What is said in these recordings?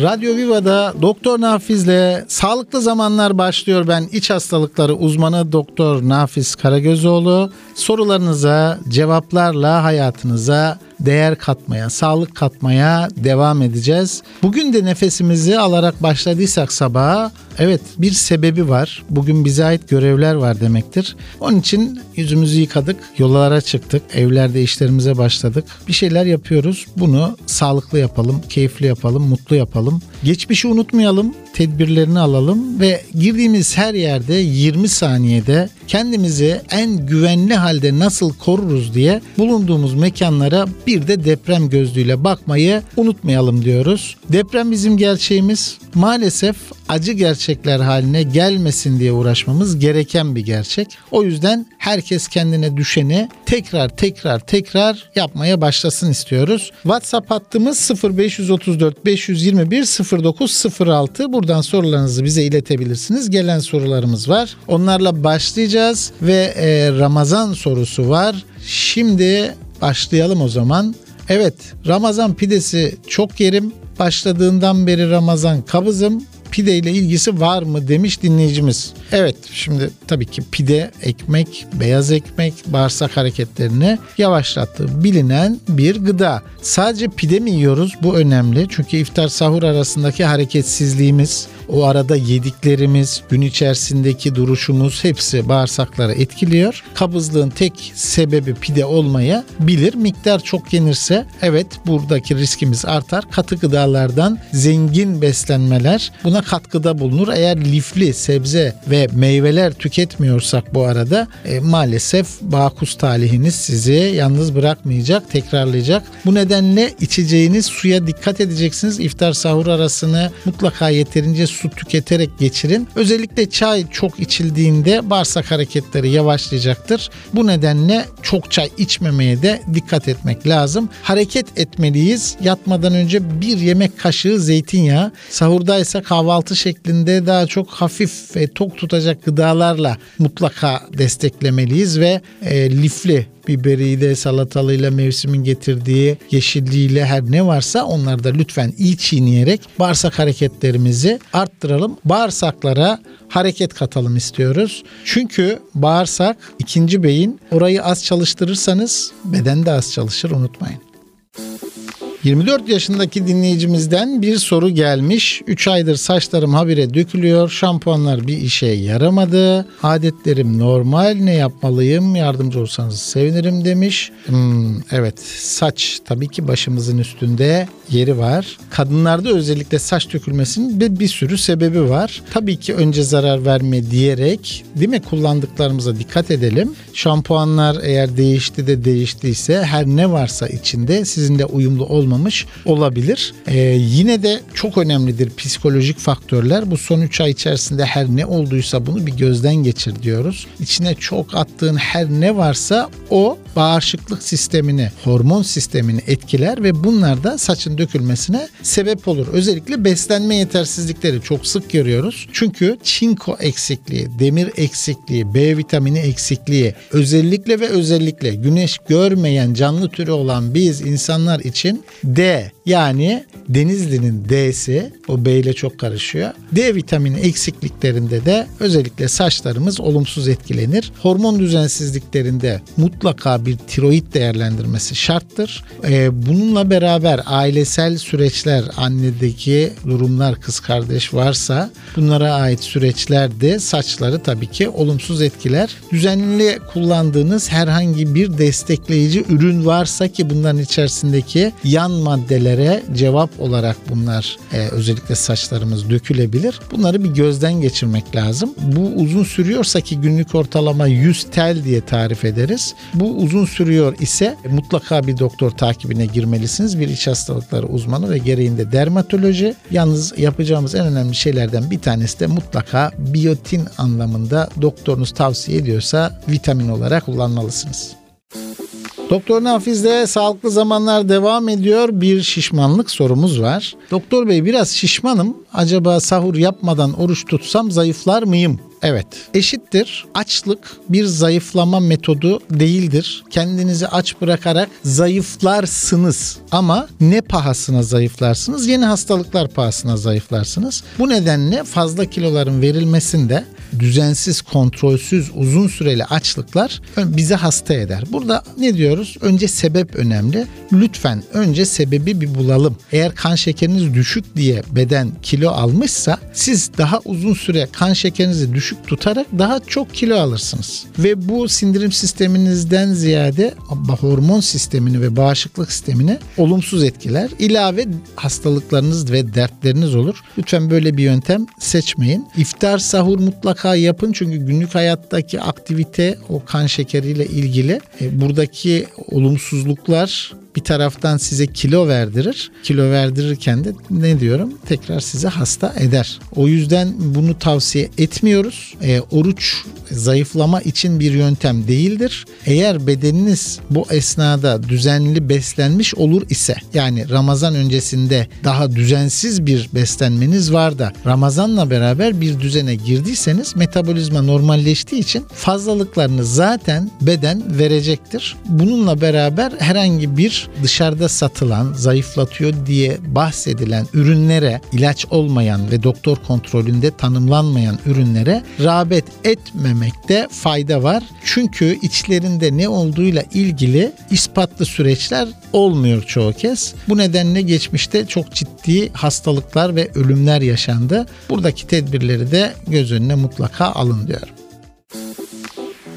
Radyo Viva'da Doktor Nafiz'le Sağlıklı Zamanlar başlıyor. Ben iç hastalıkları uzmanı Doktor Nafiz Karagözoğlu. Sorularınıza, cevaplarla hayatınıza değer katmaya, sağlık katmaya devam edeceğiz. Bugün de nefesimizi alarak başladıysak sabaha evet bir sebebi var. Bugün bize ait görevler var demektir. Onun için yüzümüzü yıkadık, yollara çıktık, evlerde işlerimize başladık. Bir şeyler yapıyoruz. Bunu sağlıklı yapalım, keyifli yapalım, mutlu yapalım. Geçmişi unutmayalım, tedbirlerini alalım ve girdiğimiz her yerde 20 saniyede kendimizi en güvenli halde nasıl koruruz diye bulunduğumuz mekanlara bir de deprem gözlüğüyle bakmayı unutmayalım diyoruz. Deprem bizim gerçeğimiz. Maalesef acı gerçekler haline gelmesin diye uğraşmamız gereken bir gerçek. O yüzden herkes kendine düşeni tekrar tekrar tekrar yapmaya başlasın istiyoruz. WhatsApp hattımız 0534 521 0906. Buradan sorularınızı bize iletebilirsiniz. Gelen sorularımız var. Onlarla başlayacağız ve e, Ramazan sorusu var. Şimdi başlayalım o zaman. Evet Ramazan pidesi çok yerim. Başladığından beri Ramazan kabızım pide ile ilgisi var mı demiş dinleyicimiz. Evet şimdi tabii ki pide, ekmek, beyaz ekmek bağırsak hareketlerini yavaşlattığı bilinen bir gıda. Sadece pide mi yiyoruz? Bu önemli. Çünkü iftar sahur arasındaki hareketsizliğimiz, o arada yediklerimiz, gün içerisindeki duruşumuz hepsi bağırsakları etkiliyor. Kabızlığın tek sebebi pide olmaya bilir. Miktar çok yenirse evet buradaki riskimiz artar. Katı gıdalardan zengin beslenmeler buna katkıda bulunur. Eğer lifli sebze ve meyveler tüketmiyorsak bu arada e, maalesef bakus talihiniz sizi yalnız bırakmayacak, tekrarlayacak. Bu nedenle içeceğiniz suya dikkat edeceksiniz. İftar sahur arasını mutlaka yeterince su tüketerek geçirin. Özellikle çay çok içildiğinde bağırsak hareketleri yavaşlayacaktır. Bu nedenle çok çay içmemeye de dikkat etmek lazım. Hareket etmeliyiz. Yatmadan önce bir yemek kaşığı zeytinyağı, sahurdaysa kahvaltı şeklinde daha çok hafif ve tok tutacak gıdalarla mutlaka desteklemeliyiz ve e, lifli biberiyle, salatalıyla, mevsimin getirdiği yeşilliğiyle her ne varsa onları da lütfen iyi çiğneyerek bağırsak hareketlerimizi arttıralım. Bağırsaklara hareket katalım istiyoruz. Çünkü bağırsak ikinci beyin orayı az çalıştırırsanız beden de az çalışır unutmayın. 24 yaşındaki dinleyicimizden bir soru gelmiş. 3 aydır saçlarım habire dökülüyor. Şampuanlar bir işe yaramadı. Adetlerim normal. Ne yapmalıyım? Yardımcı olsanız sevinirim demiş. Hmm, evet saç tabii ki başımızın üstünde yeri var. Kadınlarda özellikle saç dökülmesinin bir, bir sürü sebebi var. Tabii ki önce zarar verme diyerek değil mi kullandıklarımıza dikkat edelim. Şampuanlar eğer değişti de değiştiyse her ne varsa içinde sizinle uyumlu olmamış olabilir. Ee, yine de çok önemlidir psikolojik faktörler. Bu son 3 ay içerisinde her ne olduysa bunu bir gözden geçir diyoruz. İçine çok attığın her ne varsa o bağışıklık sistemini, hormon sistemini etkiler ve bunlar da saçın dökülmesine sebep olur. Özellikle beslenme yetersizlikleri çok sık görüyoruz. Çünkü çinko eksikliği, demir eksikliği, B vitamini eksikliği, özellikle ve özellikle güneş görmeyen canlı türü olan biz insanlar için D yani Denizli'nin D'si o B ile çok karışıyor. D vitamini eksikliklerinde de özellikle saçlarımız olumsuz etkilenir. Hormon düzensizliklerinde mutlaka bir tiroid değerlendirmesi şarttır. Ee, bununla beraber ailesel süreçler, annedeki durumlar, kız kardeş varsa bunlara ait süreçler de saçları tabii ki olumsuz etkiler. Düzenli kullandığınız herhangi bir destekleyici ürün varsa ki bunların içerisindeki yan maddelere cevap olarak bunlar e, özellikle saçlarımız dökülebilir. Bunları bir gözden geçirmek lazım. Bu uzun sürüyorsa ki günlük ortalama 100 tel diye tarif ederiz. Bu uzun sürüyor ise mutlaka bir doktor takibine girmelisiniz. Bir iç hastalıkları uzmanı ve gereğinde dermatoloji. Yalnız yapacağımız en önemli şeylerden bir tanesi de mutlaka biyotin anlamında doktorunuz tavsiye ediyorsa vitamin olarak kullanmalısınız. Doktor Nafiz'de sağlıklı zamanlar devam ediyor. Bir şişmanlık sorumuz var. Doktor Bey biraz şişmanım. Acaba sahur yapmadan oruç tutsam zayıflar mıyım? Evet, eşittir. Açlık bir zayıflama metodu değildir. Kendinizi aç bırakarak zayıflarsınız ama ne pahasına zayıflarsınız? Yeni hastalıklar pahasına zayıflarsınız. Bu nedenle fazla kiloların verilmesinde düzensiz, kontrolsüz, uzun süreli açlıklar bize hasta eder. Burada ne diyoruz? Önce sebep önemli. Lütfen önce sebebi bir bulalım. Eğer kan şekeriniz düşük diye beden kilo almışsa siz daha uzun süre kan şekerinizi düşük tutarak daha çok kilo alırsınız. Ve bu sindirim sisteminizden ziyade hormon sistemini ve bağışıklık sistemini olumsuz etkiler. İlave hastalıklarınız ve dertleriniz olur. Lütfen böyle bir yöntem seçmeyin. İftar, sahur mutlaka yapın çünkü günlük hayattaki aktivite o kan şekeriyle ilgili. E, buradaki olumsuzluklar bir taraftan size kilo verdirir. Kilo verdirirken de ne diyorum? Tekrar size hasta eder. O yüzden bunu tavsiye etmiyoruz. E, oruç zayıflama için bir yöntem değildir. Eğer bedeniniz bu esnada düzenli beslenmiş olur ise yani Ramazan öncesinde daha düzensiz bir beslenmeniz var da Ramazanla beraber bir düzene girdiyseniz metabolizma normalleştiği için fazlalıklarını zaten beden verecektir. Bununla beraber herhangi bir dışarıda satılan zayıflatıyor diye bahsedilen ürünlere ilaç olmayan ve doktor kontrolünde tanımlanmayan ürünlere rağbet etmemekte fayda var. Çünkü içlerinde ne olduğuyla ilgili ispatlı süreçler olmuyor çoğu kez. Bu nedenle geçmişte çok ciddi hastalıklar ve ölümler yaşandı. Buradaki tedbirleri de göz önüne mutlaka alın diyorum.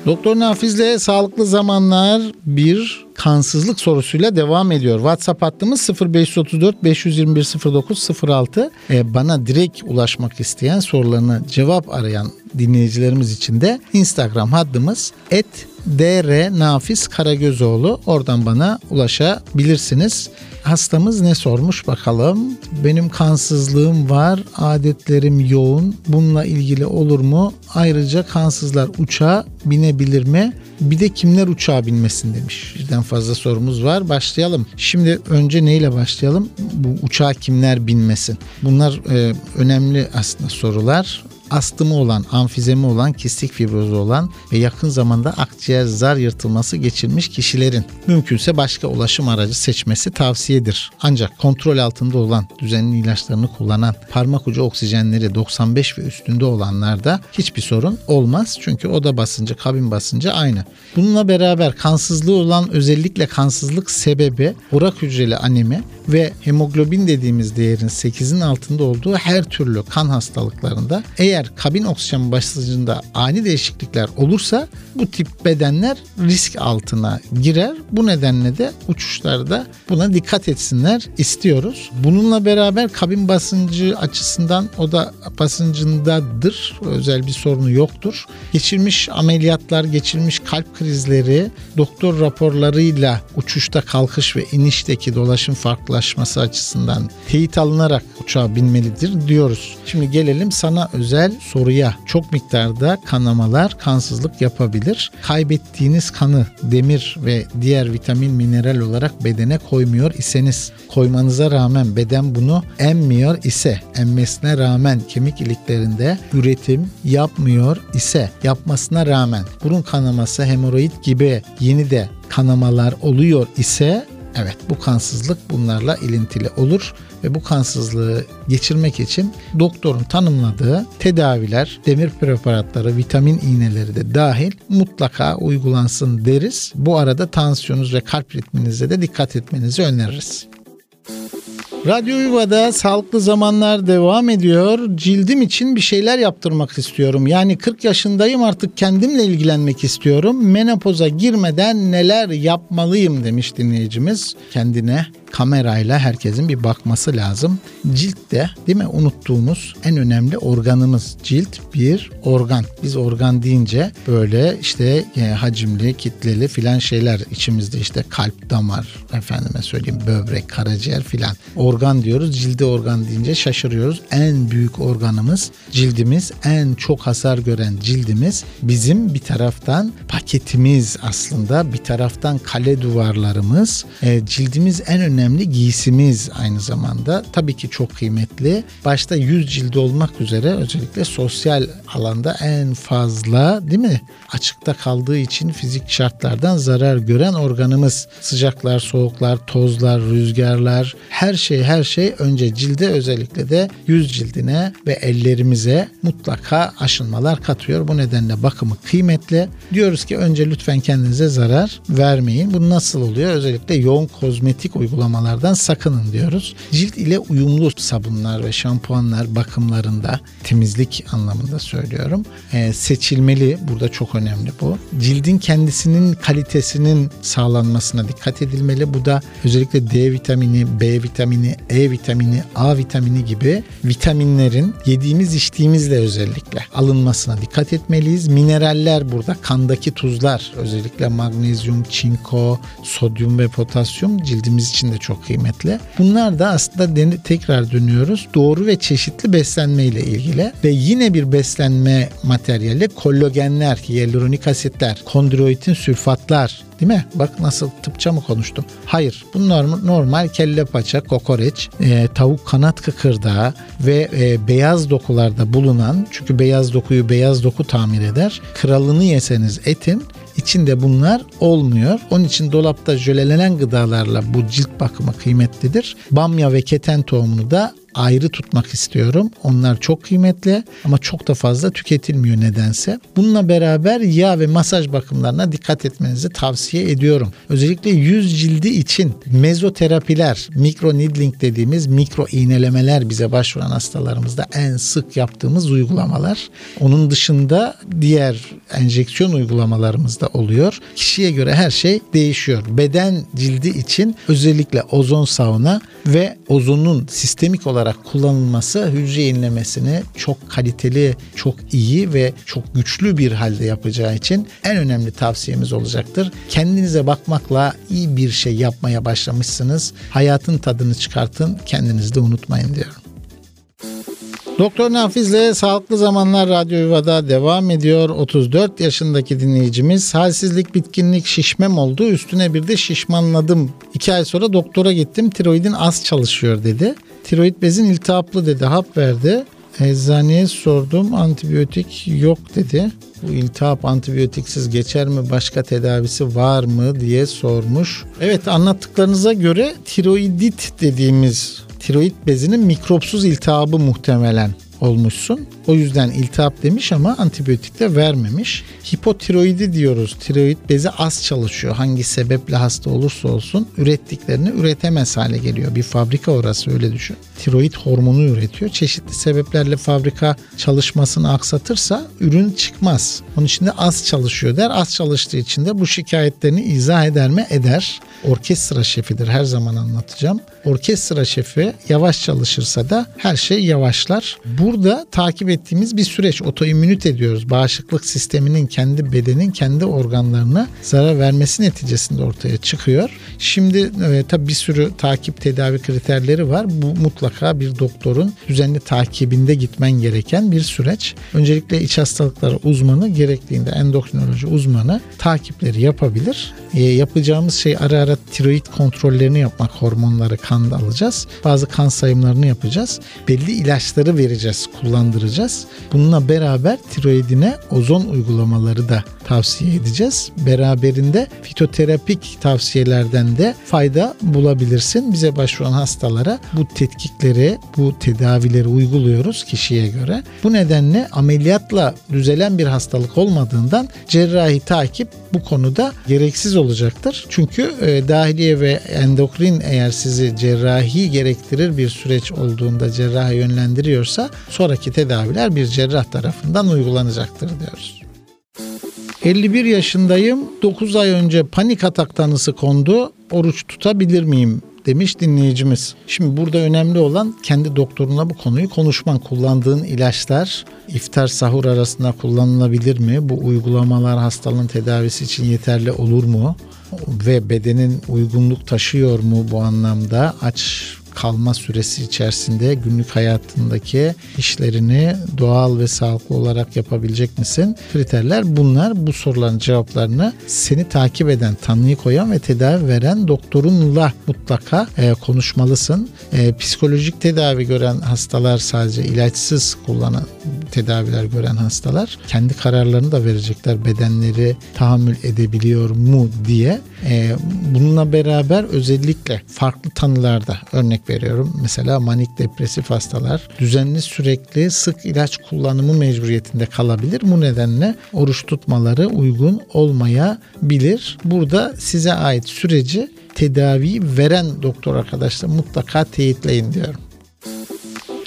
Doktor Nafiz'le sağlıklı zamanlar bir kansızlık sorusuyla devam ediyor. WhatsApp hattımız 0534 521 09 06. Ee, bana direkt ulaşmak isteyen sorularını cevap arayan dinleyicilerimiz için de Instagram hattımız et dr nafiz karagözoğlu oradan bana ulaşabilirsiniz. Hastamız ne sormuş bakalım. Benim kansızlığım var, adetlerim yoğun. Bununla ilgili olur mu? Ayrıca kansızlar uçağa binebilir mi? Bir de kimler uçağa binmesin demiş. Birden fazla sorumuz var. Başlayalım. Şimdi önce neyle başlayalım? Bu uçağa kimler binmesin? Bunlar e, önemli aslında sorular astımı olan, amfizemi olan, kistik fibrozu olan ve yakın zamanda akciğer zar yırtılması geçirmiş kişilerin mümkünse başka ulaşım aracı seçmesi tavsiyedir. Ancak kontrol altında olan, düzenli ilaçlarını kullanan, parmak ucu oksijenleri 95 ve üstünde olanlarda hiçbir sorun olmaz. Çünkü oda basıncı, kabin basıncı aynı. Bununla beraber kansızlığı olan özellikle kansızlık sebebi urak hücreli anemi ve hemoglobin dediğimiz değerin 8'in altında olduğu her türlü kan hastalıklarında eğer kabin oksijen basıncında ani değişiklikler olursa bu tip bedenler risk altına girer. Bu nedenle de uçuşlarda buna dikkat etsinler istiyoruz. Bununla beraber kabin basıncı açısından o da basıncındadır. Özel bir sorunu yoktur. Geçirmiş ameliyatlar, geçirmiş kalp krizleri doktor raporlarıyla uçuşta kalkış ve inişteki dolaşım farklılaşması açısından teyit alınarak uçağa binmelidir diyoruz. Şimdi gelelim sana özel soruya. Çok miktarda kanamalar kansızlık yapabilir. Kaybettiğiniz kanı demir ve diğer vitamin mineral olarak bedene koymuyor iseniz koymanıza rağmen beden bunu emmiyor ise emmesine rağmen kemik iliklerinde üretim yapmıyor ise yapmasına rağmen burun kanaması hemoroid gibi yeni de kanamalar oluyor ise Evet bu kansızlık bunlarla ilintili olur ve bu kansızlığı geçirmek için doktorun tanımladığı tedaviler, demir preparatları, vitamin iğneleri de dahil mutlaka uygulansın deriz. Bu arada tansiyonunuz ve kalp ritminize de dikkat etmenizi öneririz. Radyo Yuva'da sağlıklı zamanlar devam ediyor. Cildim için bir şeyler yaptırmak istiyorum. Yani 40 yaşındayım artık kendimle ilgilenmek istiyorum. Menopoza girmeden neler yapmalıyım demiş dinleyicimiz kendine kamerayla herkesin bir bakması lazım. Cilt de değil mi unuttuğumuz en önemli organımız. Cilt bir organ. Biz organ deyince böyle işte e, hacimli, kitleli filan şeyler içimizde işte kalp, damar, efendime söyleyeyim böbrek, karaciğer filan. Organ diyoruz. Cilde organ deyince şaşırıyoruz. En büyük organımız cildimiz. En çok hasar gören cildimiz bizim bir taraftan paketimiz aslında bir taraftan kale duvarlarımız e, cildimiz en önemli giysimiz aynı zamanda. Tabii ki çok kıymetli. Başta yüz cildi olmak üzere özellikle sosyal alanda en fazla değil mi? Açıkta kaldığı için fizik şartlardan zarar gören organımız. Sıcaklar soğuklar tozlar rüzgarlar her şey her şey önce cilde özellikle de yüz cildine ve ellerimize mutlaka aşınmalar katıyor. Bu nedenle bakımı kıymetli. Diyoruz ki önce lütfen kendinize zarar vermeyin. Bu nasıl oluyor? Özellikle yoğun kozmetik uygulamalardan sakının diyoruz. Cilt ile uyumlu sabunlar ve şampuanlar bakımlarında temizlik anlamında söylüyorum. E, seçilmeli. Burada çok önemli bu. Cildin kendisinin kalitesinin sağlanmasına dikkat edilmeli. Bu da özellikle D vitamini, B vitamini, E vitamini, A vitamini gibi vitaminlerin yediğimiz içtiğimizle özellikle alınmasına dikkat etmeliyiz. Mineraller burada kandaki tuzlar özellikle magnezyum, çinko, sodyum ve potasyum cildimiz için de çok kıymetli. Bunlar da aslında tekrar dönüyoruz. Doğru ve çeşitli beslenme ile ilgili ve yine bir beslenme materyali kollagenler, hyaluronik asitler, kondroitin sülfatlar Değil mi? Bak nasıl tıpça mı konuştum? Hayır. Bu normal, normal kelle paça, kokoreç, e, tavuk kanat kıkırdağı ve e, beyaz dokularda bulunan çünkü beyaz dokuyu beyaz doku tamir eder. Kralını yeseniz etin içinde bunlar olmuyor. Onun için dolapta jölelenen gıdalarla bu cilt bakımı kıymetlidir. Bamya ve keten tohumunu da ayrı tutmak istiyorum. Onlar çok kıymetli ama çok da fazla tüketilmiyor nedense. Bununla beraber yağ ve masaj bakımlarına dikkat etmenizi tavsiye ediyorum. Özellikle yüz cildi için mezoterapiler, mikro needling dediğimiz mikro iğnelemeler bize başvuran hastalarımızda en sık yaptığımız uygulamalar. Onun dışında diğer enjeksiyon uygulamalarımız da oluyor. Kişiye göre her şey değişiyor. Beden cildi için özellikle ozon sauna ve ozonun sistemik olarak olarak kullanılması hücre yenilemesini çok kaliteli, çok iyi ve çok güçlü bir halde yapacağı için en önemli tavsiyemiz olacaktır. Kendinize bakmakla iyi bir şey yapmaya başlamışsınız. Hayatın tadını çıkartın, kendinizi de unutmayın diyorum. Doktor Nafiz'le Sağlıklı Zamanlar Radyo Yuva'da devam ediyor. 34 yaşındaki dinleyicimiz halsizlik, bitkinlik, şişmem oldu. Üstüne bir de şişmanladım. 2 ay sonra doktora gittim. Tiroidin az çalışıyor dedi. Tiroid bezin iltihaplı dedi. Hap verdi. Eczaneye sordum antibiyotik yok dedi. Bu iltihap antibiyotiksiz geçer mi başka tedavisi var mı diye sormuş. Evet anlattıklarınıza göre tiroidit dediğimiz tiroid bezinin mikropsuz iltihabı muhtemelen olmuşsun. O yüzden iltihap demiş ama antibiyotik de vermemiş. Hipotiroidi diyoruz. Tiroid bezi az çalışıyor. Hangi sebeple hasta olursa olsun ürettiklerini üretemez hale geliyor. Bir fabrika orası öyle düşün. Tiroid hormonu üretiyor. Çeşitli sebeplerle fabrika çalışmasını aksatırsa ürün çıkmaz. Onun için de az çalışıyor der. Az çalıştığı için de bu şikayetlerini izah eder mi? Eder. Orkestra şefidir her zaman anlatacağım. Orkestra şefi yavaş çalışırsa da her şey yavaşlar. Burada takip ettiğimiz bir süreç. Otoimmünite diyoruz. Bağışıklık sisteminin kendi bedenin kendi organlarına zarar vermesi neticesinde ortaya çıkıyor. Şimdi e, tabii bir sürü takip tedavi kriterleri var. Bu mutlaka bir doktorun düzenli takibinde gitmen gereken bir süreç. Öncelikle iç hastalıkları uzmanı gerektiğinde endokrinoloji uzmanı takipleri yapabilir. E, yapacağımız şey ara ara tiroid kontrollerini yapmak, hormonları kanda alacağız. Bazı kan sayımlarını yapacağız. Belli ilaçları vereceğiz, kullandıracağız. Bununla beraber tiroidine ozon uygulamaları da tavsiye edeceğiz. Beraberinde fitoterapik tavsiyelerden de fayda bulabilirsin. Bize başvuran hastalara bu tetkikleri, bu tedavileri uyguluyoruz kişiye göre. Bu nedenle ameliyatla düzelen bir hastalık olmadığından cerrahi takip bu konuda gereksiz olacaktır. Çünkü e, dahiliye ve endokrin eğer sizi cerrahi gerektirir bir süreç olduğunda cerraha yönlendiriyorsa sonraki tedaviler bir cerrah tarafından uygulanacaktır diyoruz. 51 yaşındayım. 9 ay önce panik atak tanısı kondu. Oruç tutabilir miyim demiş dinleyicimiz. Şimdi burada önemli olan kendi doktoruna bu konuyu konuşman. Kullandığın ilaçlar iftar sahur arasında kullanılabilir mi? Bu uygulamalar hastalığın tedavisi için yeterli olur mu? Ve bedenin uygunluk taşıyor mu bu anlamda? Aç kalma süresi içerisinde günlük hayatındaki işlerini doğal ve sağlıklı olarak yapabilecek misin? Kriterler bunlar. Bu soruların cevaplarını seni takip eden, tanıyı koyan ve tedavi veren doktorunla mutlaka e, konuşmalısın. E, psikolojik tedavi gören hastalar sadece ilaçsız kullanan tedaviler gören hastalar kendi kararlarını da verecekler. Bedenleri tahammül edebiliyor mu diye. E, bununla beraber özellikle farklı tanılarda örnek veriyorum. Mesela manik depresif hastalar düzenli sürekli sık ilaç kullanımı mecburiyetinde kalabilir. Bu nedenle oruç tutmaları uygun olmayabilir. Burada size ait süreci tedavi veren doktor arkadaşlar mutlaka teyitleyin diyorum.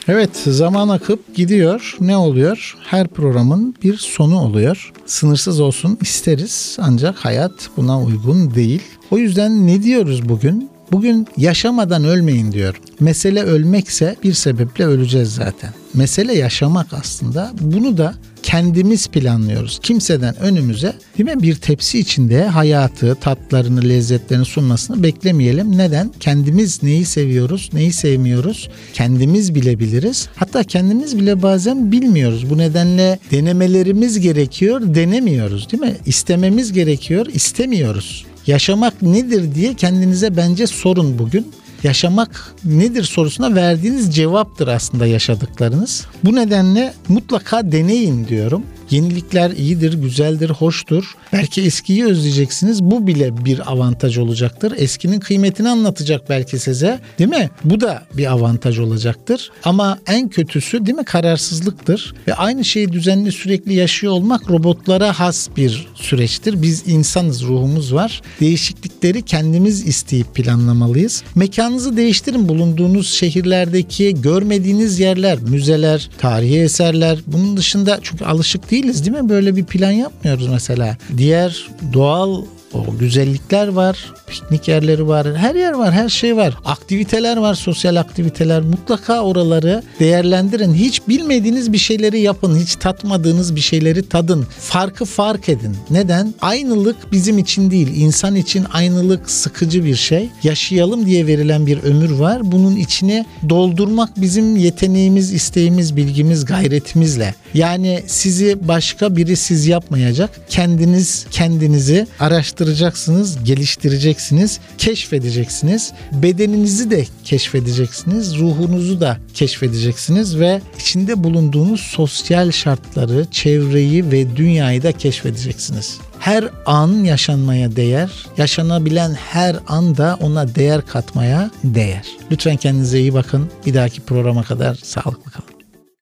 Evet zaman akıp gidiyor. Ne oluyor? Her programın bir sonu oluyor. Sınırsız olsun isteriz ancak hayat buna uygun değil. O yüzden ne diyoruz bugün? Bugün yaşamadan ölmeyin diyor. Mesele ölmekse bir sebeple öleceğiz zaten. Mesele yaşamak aslında. Bunu da kendimiz planlıyoruz. Kimseden önümüze değil mi bir tepsi içinde hayatı, tatlarını, lezzetlerini sunmasını beklemeyelim. Neden? Kendimiz neyi seviyoruz, neyi sevmiyoruz kendimiz bilebiliriz. Hatta kendimiz bile bazen bilmiyoruz. Bu nedenle denemelerimiz gerekiyor, denemiyoruz değil mi? İstememiz gerekiyor, istemiyoruz. Yaşamak nedir diye kendinize bence sorun bugün. Yaşamak nedir sorusuna verdiğiniz cevaptır aslında yaşadıklarınız. Bu nedenle mutlaka deneyin diyorum. Yenilikler iyidir, güzeldir, hoştur. Belki eskiyi özleyeceksiniz. Bu bile bir avantaj olacaktır. Eskinin kıymetini anlatacak belki size. Değil mi? Bu da bir avantaj olacaktır. Ama en kötüsü değil mi? Kararsızlıktır. Ve aynı şeyi düzenli sürekli yaşıyor olmak robotlara has bir süreçtir. Biz insanız, ruhumuz var. Değişiklikleri kendimiz isteyip planlamalıyız. Mekanınızı değiştirin. Bulunduğunuz şehirlerdeki görmediğiniz yerler, müzeler, tarihi eserler. Bunun dışında çünkü alışık değil değiliz değil mi? Böyle bir plan yapmıyoruz mesela. Diğer doğal o güzellikler var, piknik yerleri var, her yer var, her şey var. Aktiviteler var, sosyal aktiviteler. Mutlaka oraları değerlendirin. Hiç bilmediğiniz bir şeyleri yapın, hiç tatmadığınız bir şeyleri tadın. Farkı fark edin. Neden? Aynılık bizim için değil, insan için aynılık sıkıcı bir şey. Yaşayalım diye verilen bir ömür var. Bunun içine doldurmak bizim yeteneğimiz, isteğimiz, bilgimiz, gayretimizle. Yani sizi başka biri siz yapmayacak. Kendiniz kendinizi araştıracaksınız, geliştireceksiniz, keşfedeceksiniz. Bedeninizi de keşfedeceksiniz, ruhunuzu da keşfedeceksiniz ve içinde bulunduğunuz sosyal şartları, çevreyi ve dünyayı da keşfedeceksiniz. Her an yaşanmaya değer, yaşanabilen her anda ona değer katmaya değer. Lütfen kendinize iyi bakın. Bir dahaki programa kadar sağlıklı kalın.